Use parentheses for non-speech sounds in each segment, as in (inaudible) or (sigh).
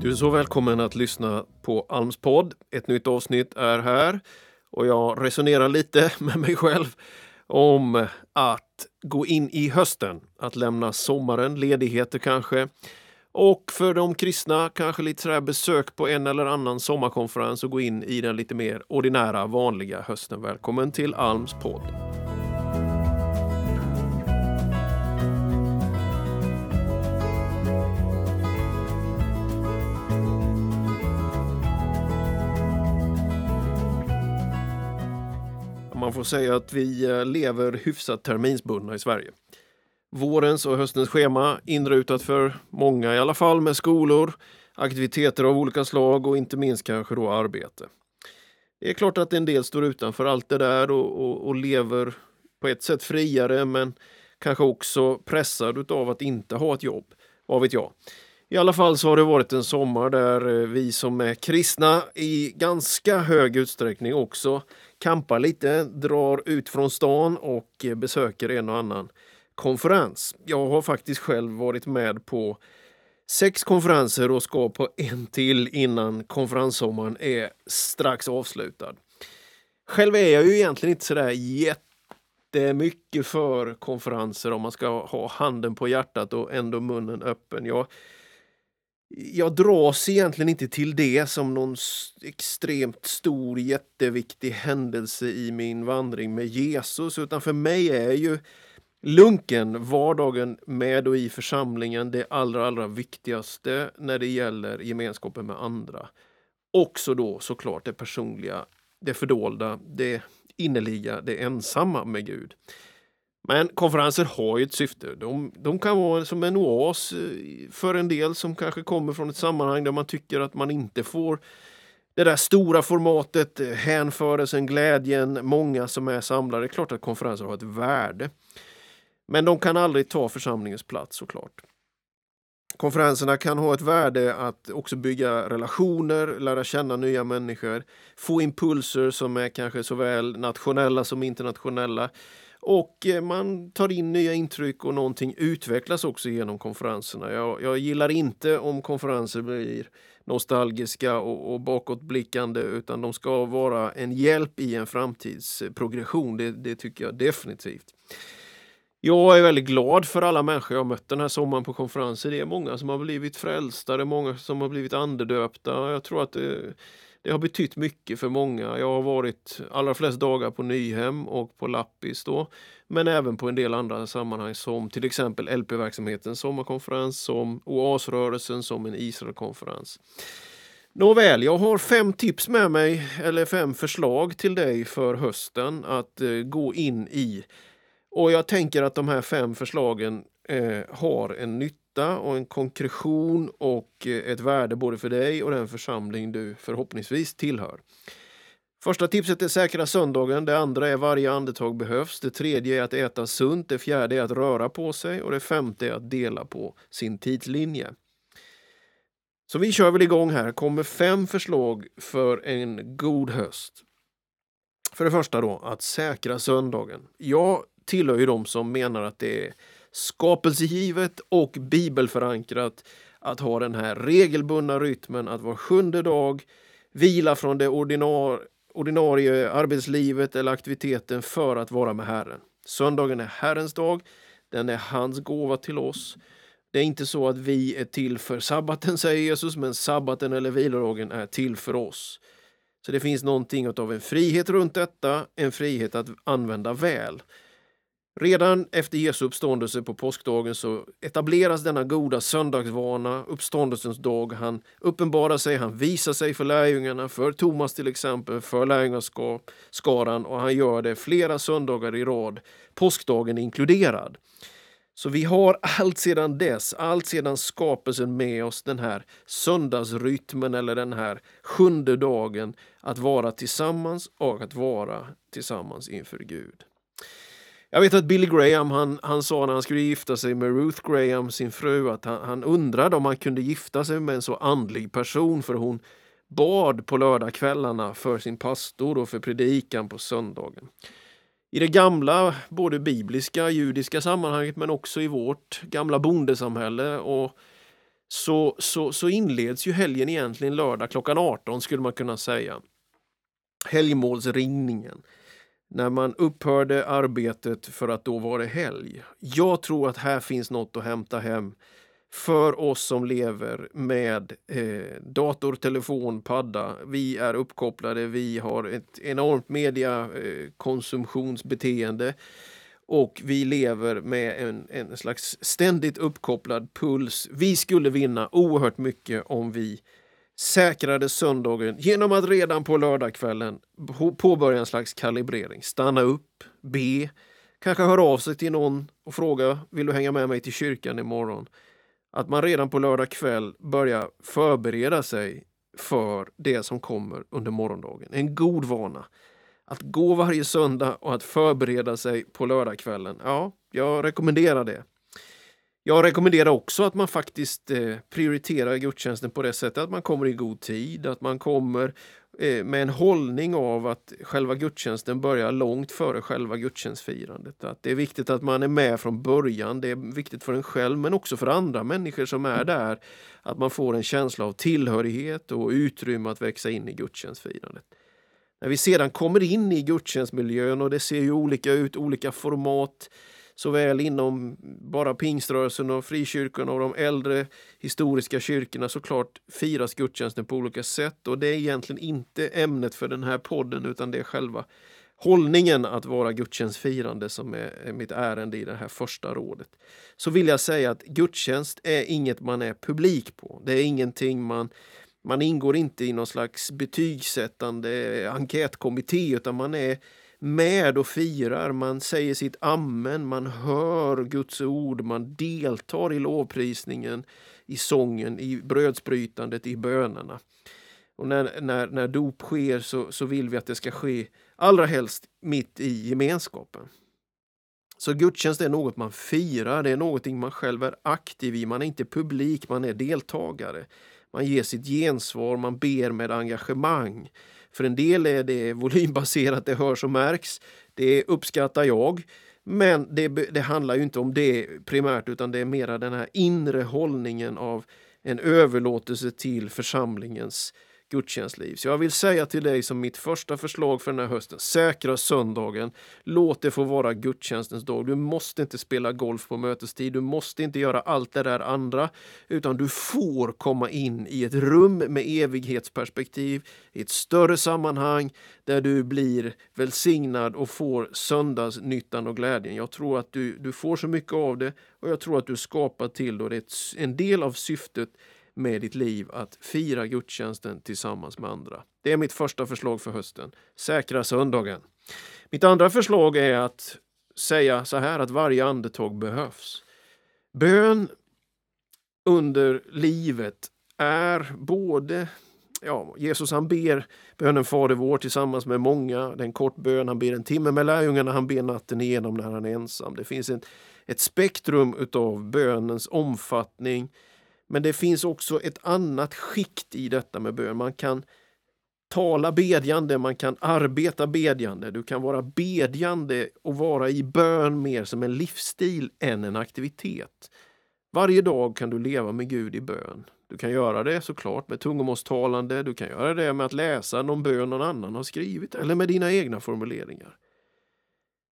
Du är så välkommen att lyssna på Alms podd. Ett nytt avsnitt är här och jag resonerar lite (laughs) med mig själv om att gå in i hösten, att lämna sommaren, ledigheter kanske. Och för de kristna kanske lite sådär besök på en eller annan sommarkonferens och gå in i den lite mer ordinära, vanliga hösten. Välkommen till Alms podd. Man får säga att vi eh, lever hyfsat terminsbundna i Sverige. Vårens och höstens schema inrutat för många i alla fall med skolor, aktiviteter av olika slag och inte minst kanske då arbete. Det är klart att en del står utanför allt det där och, och, och lever på ett sätt friare men kanske också pressad av att inte ha ett jobb. Vad vet jag? I alla fall så har det varit en sommar där eh, vi som är kristna i ganska hög utsträckning också kampar lite, drar ut från stan och besöker en och annan konferens. Jag har faktiskt själv varit med på sex konferenser och ska på en till innan konferenssommaren är strax avslutad. Själv är jag ju egentligen inte sådär jättemycket för konferenser om man ska ha handen på hjärtat och ändå munnen öppen. Jag jag dras egentligen inte till det som någon extremt stor, jätteviktig händelse i min vandring med Jesus, utan för mig är ju lunken, vardagen med och i församlingen, det allra, allra viktigaste när det gäller gemenskapen med andra. Också då såklart det personliga, det fördolda, det innerliga, det ensamma med Gud. Men konferenser har ju ett syfte. De, de, kan vara som en oas eh, för en del som kanske kommer från ett sammanhang där man tycker att man inte får det där stora formatet, eh, hänförelsen, glädjen, många som är samlade. Det är klart att konferenser har ett värde. Men de kan aldrig ta församlingens plats såklart. Konferenserna kan ha ett värde att också bygga relationer, lära känna nya människor, få impulser som är kanske såväl nationella som internationella och eh, man tar in nya intryck och någonting utvecklas också genom konferenserna. Jag, jag gillar inte om konferenser blir nostalgiska och, och bakåtblickande utan de ska vara en hjälp i en framtidsprogression. Det, det tycker jag definitivt. Jag är väldigt glad för alla människor jag mött den här sommaren på konferenser. Det är många som har blivit frälsta, det är många som har blivit andedöpta. Jag tror att det, det har betytt mycket för många. Jag har varit allra flest dagar på Nyhem och på Lappis då, men även på en del andra sammanhang som till exempel LP-verksamhetens sommarkonferens, som Oasrörelsen, som en Israelkonferens. Nåväl, jag har fem tips med mig, eller fem förslag till dig för hösten att eh, gå in i. Och jag tänker att de här fem förslagen eh, har en nytta nytta och en konkretion och eh, ett värde både för dig och den församling du förhoppningsvis tillhör. Första tipset är säkra söndagen, det andra är varje andetag behövs, det tredje är att äta sunt, det fjärde är att röra på sig och det femte är att dela på sin tidslinje. Så vi kör väl igång här, kommer fem förslag för en god höst. För det första då, att säkra söndagen. Jag tillhör ju de som menar att det är skapelsegivet och bibelförankrat att ha den här regelbundna rytmen att var sjunde dag vila från det ordinar, ordinarie arbetslivet eller aktiviteten för att vara med Herren. Söndagen är Herrens dag, den är hans gåva till oss. Det är inte så att vi är till för sabbaten, säger Jesus, men sabbaten eller vilodagen är till för oss. Så det finns någonting av en frihet runt detta, en frihet att använda väl. Redan efter Jesu uppståndelse på påskdagen så etableras denna goda söndagsvana, uppståndelsens dag. Han uppenbarar sig, han visar sig för lärjungarna, för Thomas till exempel, för lärjungaskaran och han gör det flera söndagar i rad, påskdagen inkluderad. Så vi har allt sedan dess, allt sedan skapelsen med oss den här söndagsrytmen eller den här sjunde dagen att vara tillsammans och att vara tillsammans inför Gud. Jag vet att Billy Graham han, han sa när han skulle gifta sig med Ruth Graham, sin fru, att han, han undrade om han kunde gifta sig med en så andlig person för hon bad på lördagskvällarna för sin pastor och för predikan på söndagen. I det gamla, både bibliska, judiska sammanhanget men också i vårt gamla bondesamhälle och så, så, så inleds ju helgen egentligen lördag klockan 18 skulle man kunna säga. Helgmålsringningen. När man upphörde arbetet för att då var det helg. Jag tror att här finns något att hämta hem för oss som lever med eh, dator, telefon, padda. Vi är uppkopplade, vi har ett enormt mediakonsumtionsbeteende. Eh, och vi lever med en, en slags ständigt uppkopplad puls. Vi skulle vinna oerhört mycket om vi säkrade söndagen genom att redan på lördagskvällen påbörja en slags kalibrering. Stanna upp, be, kanske höra av sig till någon och fråga vill du hänga med mig till kyrkan imorgon? Att man redan på lördag kväll börjar förbereda sig för det som kommer under morgondagen. En god vana. Att gå varje söndag och att förbereda sig på lördagskvällen. Ja, jag rekommenderar det. Jag rekommenderar också att man faktiskt eh, prioriterar gudstjänsten på det sättet att man kommer i god tid, att man kommer eh, med en hållning av att själva gudstjänsten börjar långt före själva gudstjänstfirandet. Att det är viktigt att man är med från början, det är viktigt för en själv men också för andra människor som är där. Att man får en känsla av tillhörighet och utrymme att växa in i gudstjänstfirandet. När vi sedan kommer in i gudstjänstmiljön och det ser ju olika ut, olika format, såväl inom bara pingströrelsen och frikyrkorna och de äldre historiska kyrkorna såklart firas gudstjänsten på olika sätt och det är egentligen inte ämnet för den här podden utan det är själva hållningen att vara gudstjänstfirande som är mitt ärende i det här första rådet. Så vill jag säga att gudstjänst är inget man är publik på. Det är ingenting man man ingår inte i någon slags betygssättande enkätkommitté utan man är med och firar, man säger sitt amen, man hör Guds ord, man deltar i lovprisningen, i sången, i brödsbrytandet, i bönerna. Och när, när, när dop sker så, så vill vi att det ska ske allra helst mitt i gemenskapen. Så gudstjänst är något man firar, det är någonting man själv är aktiv i, man är inte publik, man är deltagare. Man ger sitt gensvar, man ber med engagemang. För en del är det volymbaserat, det hörs och märks. Det uppskattar jag. Men det, det handlar ju inte om det primärt utan det är mera den här inre hållningen av en överlåtelse till församlingens gudstjänstliv. Så jag vill säga till dig som mitt första förslag för den här hösten, säkra söndagen. Låt det få vara gudstjänstens dag. Du måste inte spela golf på mötestid, du måste inte göra allt det där andra, utan du får komma in i ett rum med evighetsperspektiv, i ett större sammanhang där du blir välsignad och får söndagsnyttan och glädjen. Jag tror att du, du får så mycket av det och jag tror att du skapar till då. Det är en del av syftet med ditt liv att fira gudstjänsten tillsammans med andra. Det är mitt första förslag för hösten. Säkra söndagen. Mitt andra förslag är att säga så här att varje andetag behövs. Bön under livet är både Ja, Jesus han ber bönen Fader vår tillsammans med många. Det är en kort bön. Han ber en timme med lärjungarna, han ber natten igenom när han är ensam. Det finns ett, ett spektrum utav bönens omfattning men det finns också ett annat skikt i detta med bön. Man kan tala bedjande, man kan arbeta bedjande. Du kan vara bedjande och vara i bön mer som en livsstil än en aktivitet. Varje dag kan du leva med Gud i bön. Du kan göra det såklart med tungomålstalande, du kan göra det med att läsa någon bön någon annan har skrivit eller med dina egna formuleringar.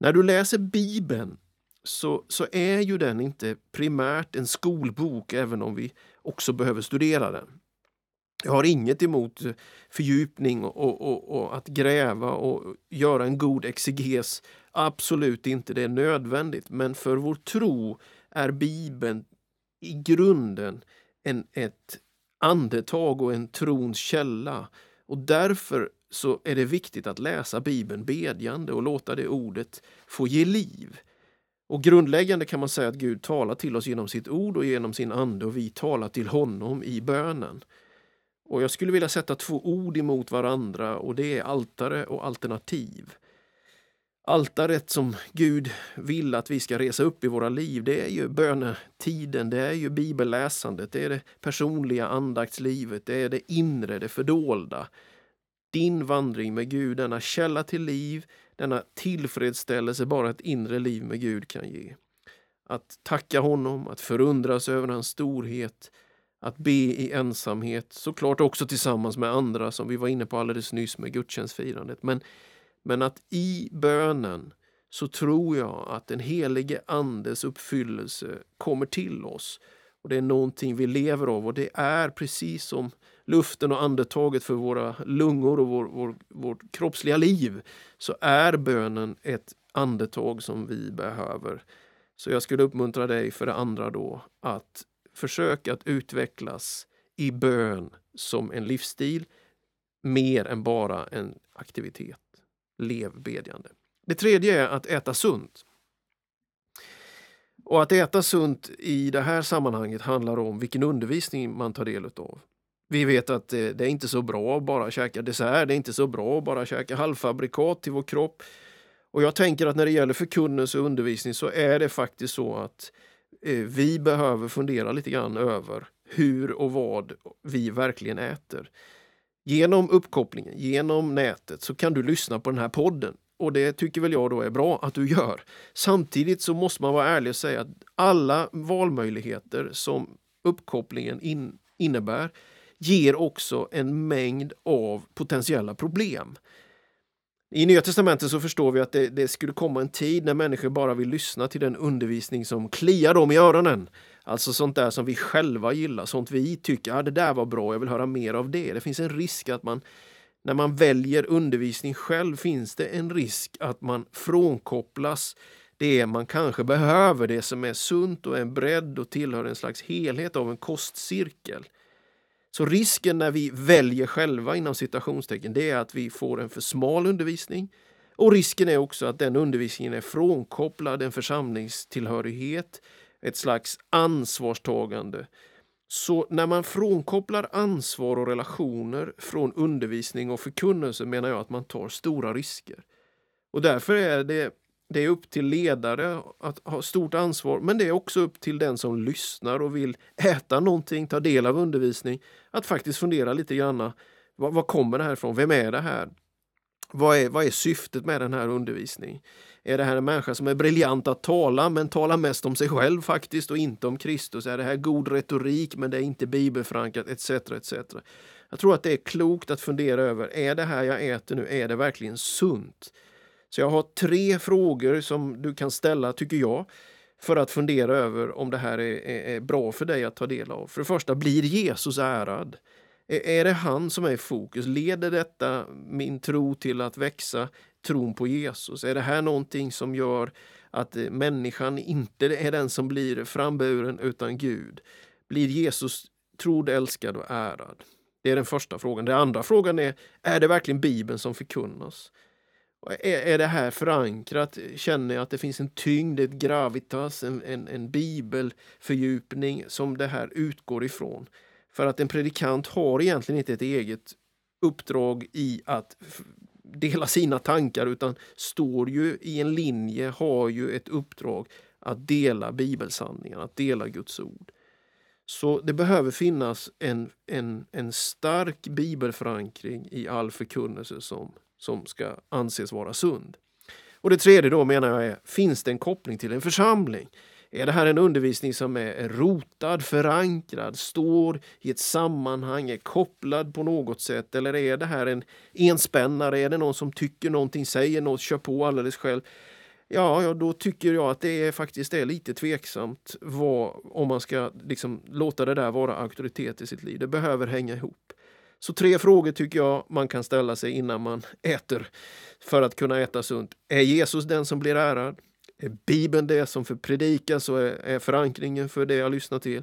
När du läser Bibeln så, så är ju den inte primärt en skolbok, även om vi också behöver studera den. Jag har inget emot fördjupning och, och, och, att gräva och göra en god exeges. Absolut inte, det är nödvändigt. Men för vår tro är Bibeln i grunden en, ett andetag och en trons källa. Och därför så är det viktigt att läsa Bibeln bedjande och låta det ordet få ge liv. Och grundläggande kan man säga att Gud talar till oss genom sitt ord och genom sin ande och vi talar till honom i bönen. Och jag skulle vilja sätta två ord emot varandra och det är altare och alternativ. Altaret som Gud vill att vi ska resa upp i våra liv, det är ju bönetiden, det är ju bibelläsandet, det är det personliga andaktslivet, det är det inre, det fördolda. Din vandring med Gud, denna källa till liv, denna tillfredsställelse bara ett inre liv med Gud kan ge. Att tacka honom, att förundras över hans storhet, att be i ensamhet, såklart också tillsammans med andra som vi var inne på alldeles nyss med gudstjänstfirandet. Men, men att i bönen så tror jag att den helige Andes uppfyllelse kommer till oss. Och Det är någonting vi lever av och det är precis som luften och andetaget för våra lungor och vår, vår, vårt kroppsliga liv så är bönen ett andetag som vi behöver. Så jag skulle uppmuntra dig för det andra då att försöka att utvecklas i bön som en livsstil mer än bara en aktivitet. Lev bedjande. Det tredje är att äta sunt. Och att äta sunt i det här sammanhanget handlar om vilken undervisning man tar del av. Vi vet att det är inte så bra att bara käka dessert, det är inte så bra att bara käka halvfabrikat till vår kropp. Och jag tänker att när det gäller förkunnelse och undervisning så är det faktiskt så att eh, vi behöver fundera lite grann över hur och vad vi verkligen äter. Genom uppkopplingen, genom nätet, så kan du lyssna på den här podden. Och det tycker väl jag då är bra att du gör. Samtidigt så måste man vara ärlig och säga att alla valmöjligheter som uppkopplingen in, innebär ger också en mängd av potentiella problem. I Nya Testamentet så förstår vi att det, det, skulle komma en tid när människor bara vill lyssna till den undervisning som kliar dem i öronen. Alltså sånt där som vi själva gillar, sånt vi tycker, ah, det där var bra, jag vill höra mer av det. Det finns en risk att man, när man väljer undervisning själv, finns det en risk att man frånkopplas det man kanske behöver, det som är sunt och en bredd och tillhör en slags helhet av en kostcirkel. Så risken när vi väljer själva inom citationstecken, det är att vi får en för smal undervisning. Och risken är också att den undervisningen är frånkopplad en församlingstillhörighet, ett slags ansvarstagande. Så när man frånkopplar ansvar och relationer från undervisning och förkunnelse menar jag att man tar stora risker. Och därför är det det är upp till ledare att ha stort ansvar, men det är också upp till den som lyssnar och vill äta någonting, ta del av undervisning, att faktiskt fundera lite grann. Var, vad kommer det här ifrån? Vem är det här? Vad är, vad är syftet med den här undervisningen? Är det här en människa som är briljant att tala men talar mest om sig själv faktiskt och inte om Kristus? Är det här god retorik men det är inte bibelförankrat etc. etc. Jag tror att det är klokt att fundera över, är det här jag äter nu, är det verkligen sunt? Så jag har tre frågor som du kan ställa, tycker jag, för att fundera över om det här är, är, är bra för dig att ta del av. För det första, blir Jesus ärad? Är, det han som är i fokus? Leder detta min tro till att växa, tron på Jesus? Är det här någonting som gör att eh, människan inte är den som blir framburen utan Gud? Blir Jesus trodd, älskad och ärad? Det är den första frågan. Den andra frågan är, är det verkligen Bibeln som förkunnas? Är, är det här förankrat? Känner jag att det finns en tyngd, ett gravitas, en, en, en bibelfördjupning som det här utgår ifrån? För att en predikant har egentligen inte ett eget uppdrag i att dela sina tankar utan står ju i en linje, har ju ett uppdrag att dela bibelsanningar, att dela Guds ord. Så det behöver finnas en, en, en stark bibelförankring i all förkunnelse som som ska anses vara sund. Och det tredje då menar jag är, finns det en koppling till en församling? Är det här en undervisning som är rotad, förankrad, står i ett sammanhang, är kopplad på något sätt? Eller är det här en enspännare? Är det någon som tycker någonting, säger något, kör på alldeles själv? Ja, ja, då tycker jag att det är faktiskt är lite tveksamt vad, om man ska liksom låta det där vara auktoritet i sitt liv. Det behöver hänga ihop. Så tre frågor tycker jag man kan ställa sig innan man äter för att kunna äta sunt. Är Jesus den som blir ärad? Är Bibeln det som för predikas och är, förankringen för det jag lyssnar till?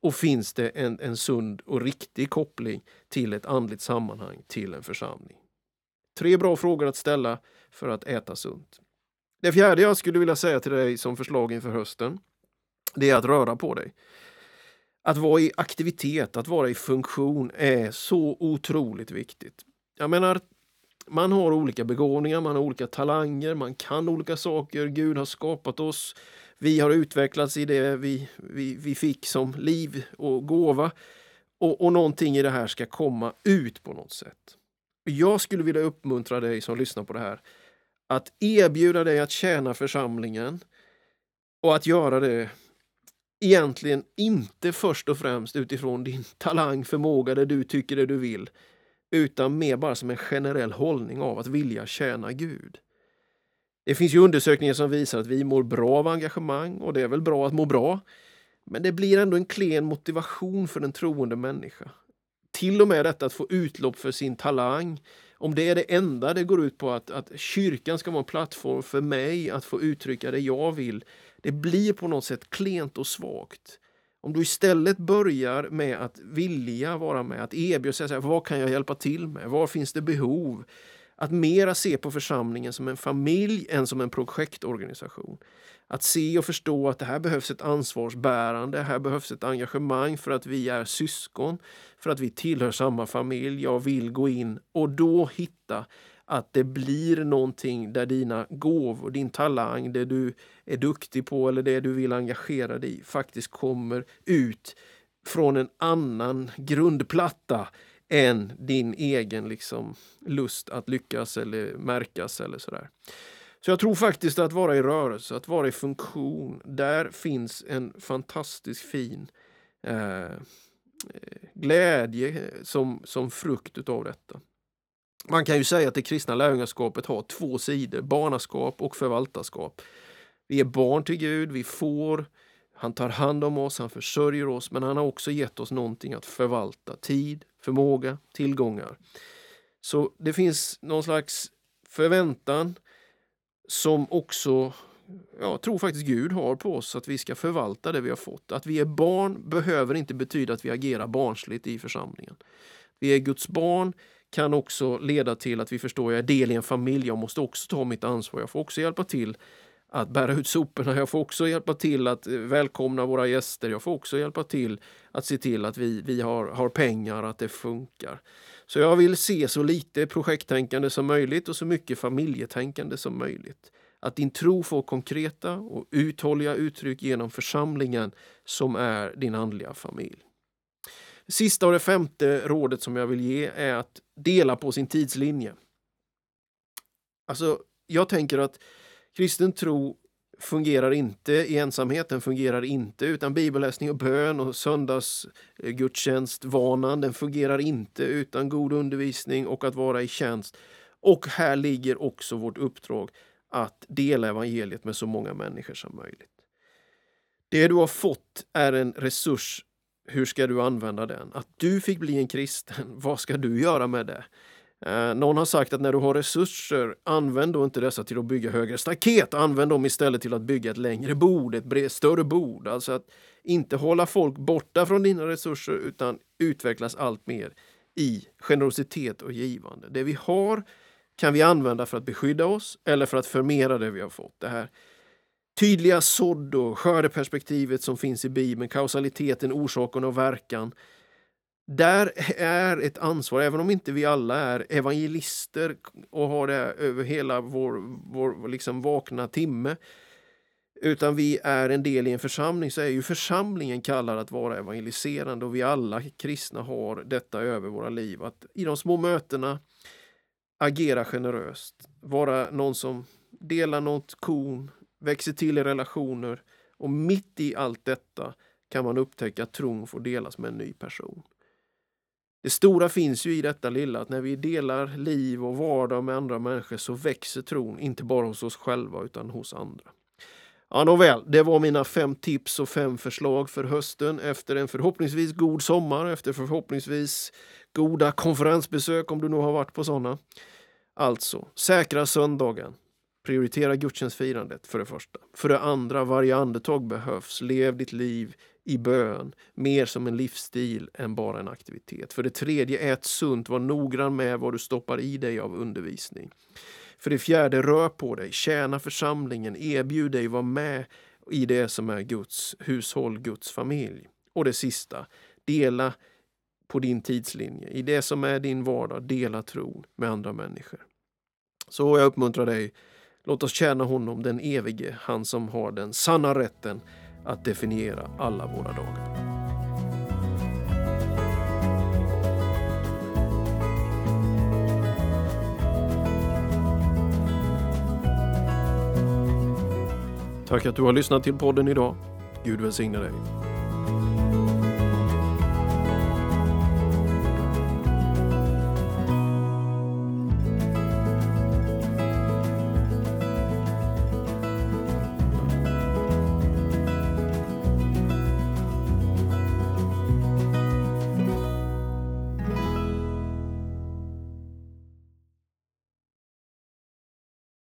Och finns det en, en sund och riktig koppling till ett andligt sammanhang, till en församling? Tre bra frågor att ställa för att äta sunt. Det fjärde jag skulle vilja säga till dig som förslag inför hösten, det är att röra på dig. Att vara i aktivitet, att vara i funktion är så otroligt viktigt. Jag menar, man har olika begåvningar, man har olika talanger, man kan olika saker. Gud har skapat oss. Vi har utvecklats i det vi, vi, vi fick som liv och gåva. Och, och någonting i det här ska komma ut på något sätt. Jag skulle vilja uppmuntra dig som lyssnar på det här att erbjuda dig att tjäna församlingen och att göra det egentligen inte först och främst utifrån din talang, förmåga, det du tycker det du vill, utan mer bara som en generell hållning av att vilja tjäna Gud. Det finns ju undersökningar som visar att vi mår bra av engagemang och det är väl bra att må bra. Men det blir ändå en klen motivation för en troende människa. Till och med detta att få utlopp för sin talang. Om det är det enda det går ut på att, att kyrkan ska vara en plattform för mig att få uttrycka det jag vill. Det blir på något sätt klent och svagt. Om du istället börjar med att vilja vara med, att erbjuda sig, vad kan jag hjälpa till med? Var finns det behov? Att mera se på församlingen som en familj än som en projektorganisation. Att se och förstå att det här behövs ett ansvarsbärande, här behövs ett engagemang för att vi är syskon, för att vi tillhör samma familj, jag vill gå in och då hitta att det blir någonting där dina gåvor, din talang, det du är duktig på eller det du vill engagera dig i faktiskt kommer ut från en annan grundplatta än din egen liksom, lust att lyckas eller märkas eller sådär. Så jag tror faktiskt att vara i rörelse, att vara i funktion, där finns en fantastiskt fin eh, eh glädje eh, som, som frukt utav detta. Man kan ju säga att det kristna lärjungaskapet har två sidor, barnaskap och förvaltarskap. Vi är barn till Gud, vi får, han tar hand om oss, han försörjer oss, men han har också gett oss någonting att förvalta. Tid, förmåga, tillgångar. Så det finns någon slags förväntan som också jag tror faktiskt Gud har på oss att vi ska förvalta det vi har fått. Att vi är barn behöver inte betyda att vi agerar barnsligt i församlingen. Vi är Guds barn kan också leda till att vi förstår att jag är del i en familj, jag måste också ta mitt ansvar, jag får också hjälpa till att bära ut soporna. Jag får också hjälpa till att eh, välkomna våra gäster. Jag får också hjälpa till att se till att vi, vi har, har pengar, att det funkar. Så jag vill se så lite projekttänkande som möjligt och så mycket familjetänkande som möjligt. Att din tro får konkreta och uthålliga uttryck genom församlingen som är din andliga familj. Sista och det femte rådet som jag vill ge är att dela på sin tidslinje. Alltså, jag tänker att Kristen tro fungerar inte i ensamhet, den fungerar inte utan bibelläsning och bön och söndagsgudstjänstvanan. Den fungerar inte utan god undervisning och att vara i tjänst. Och här ligger också vårt uppdrag att dela evangeliet med så många människor som möjligt. Det du har fått är en resurs. Hur ska du använda den? Att du fick bli en kristen, (laughs) vad ska du göra med det? Eh, någon har sagt att när du har resurser, använd då inte dessa till att bygga högre staket. Använd dem istället till att bygga ett längre bord, ett större bord. Alltså att inte hålla folk borta från dina resurser utan utvecklas allt mer i generositet och givande. Det vi har kan vi använda för att beskydda oss eller för att förmera det vi har fått. Det här tydliga sådd och skördeperspektivet som finns i Bibeln, kausaliteten, orsaken och verkan där är ett ansvar, även om inte vi alla är evangelister och har det över hela vår, vår liksom vakna timme, utan vi är en del i en församling, så är ju församlingen kallad att vara evangeliserande och vi alla kristna har detta över våra liv. Att i de små mötena agera generöst, vara någon som delar något korn, växer till i relationer och mitt i allt detta kan man upptäcka att tron får delas med en ny person. Det stora finns ju i detta lilla, att när vi delar liv och vardag med andra människor så växer tron, inte bara hos oss själva utan hos andra. Ja, nåväl, det var mina fem tips och fem förslag för hösten efter en förhoppningsvis god sommar, efter förhoppningsvis goda konferensbesök om du nu har varit på sådana. Alltså, säkra söndagen. Prioritera gudstjänstfirandet för det första. För det andra, varje andetag behövs. Lev ditt liv i bön, mer som en livsstil än bara en aktivitet. För det tredje, ät sunt, var noggrann med vad du stoppar i dig av undervisning. För det fjärde, rör på dig, tjäna församlingen, erbjud dig, var med i det som är Guds hushåll, Guds familj. Och det sista, dela på din tidslinje. I det som är din vardag, dela tron med andra människor. Så jag uppmuntrar dig, låt oss tjäna honom, den evige, han som har den sanna rätten att definiera alla våra dagar. Tack att du har lyssnat till podden idag. Gud välsigne dig.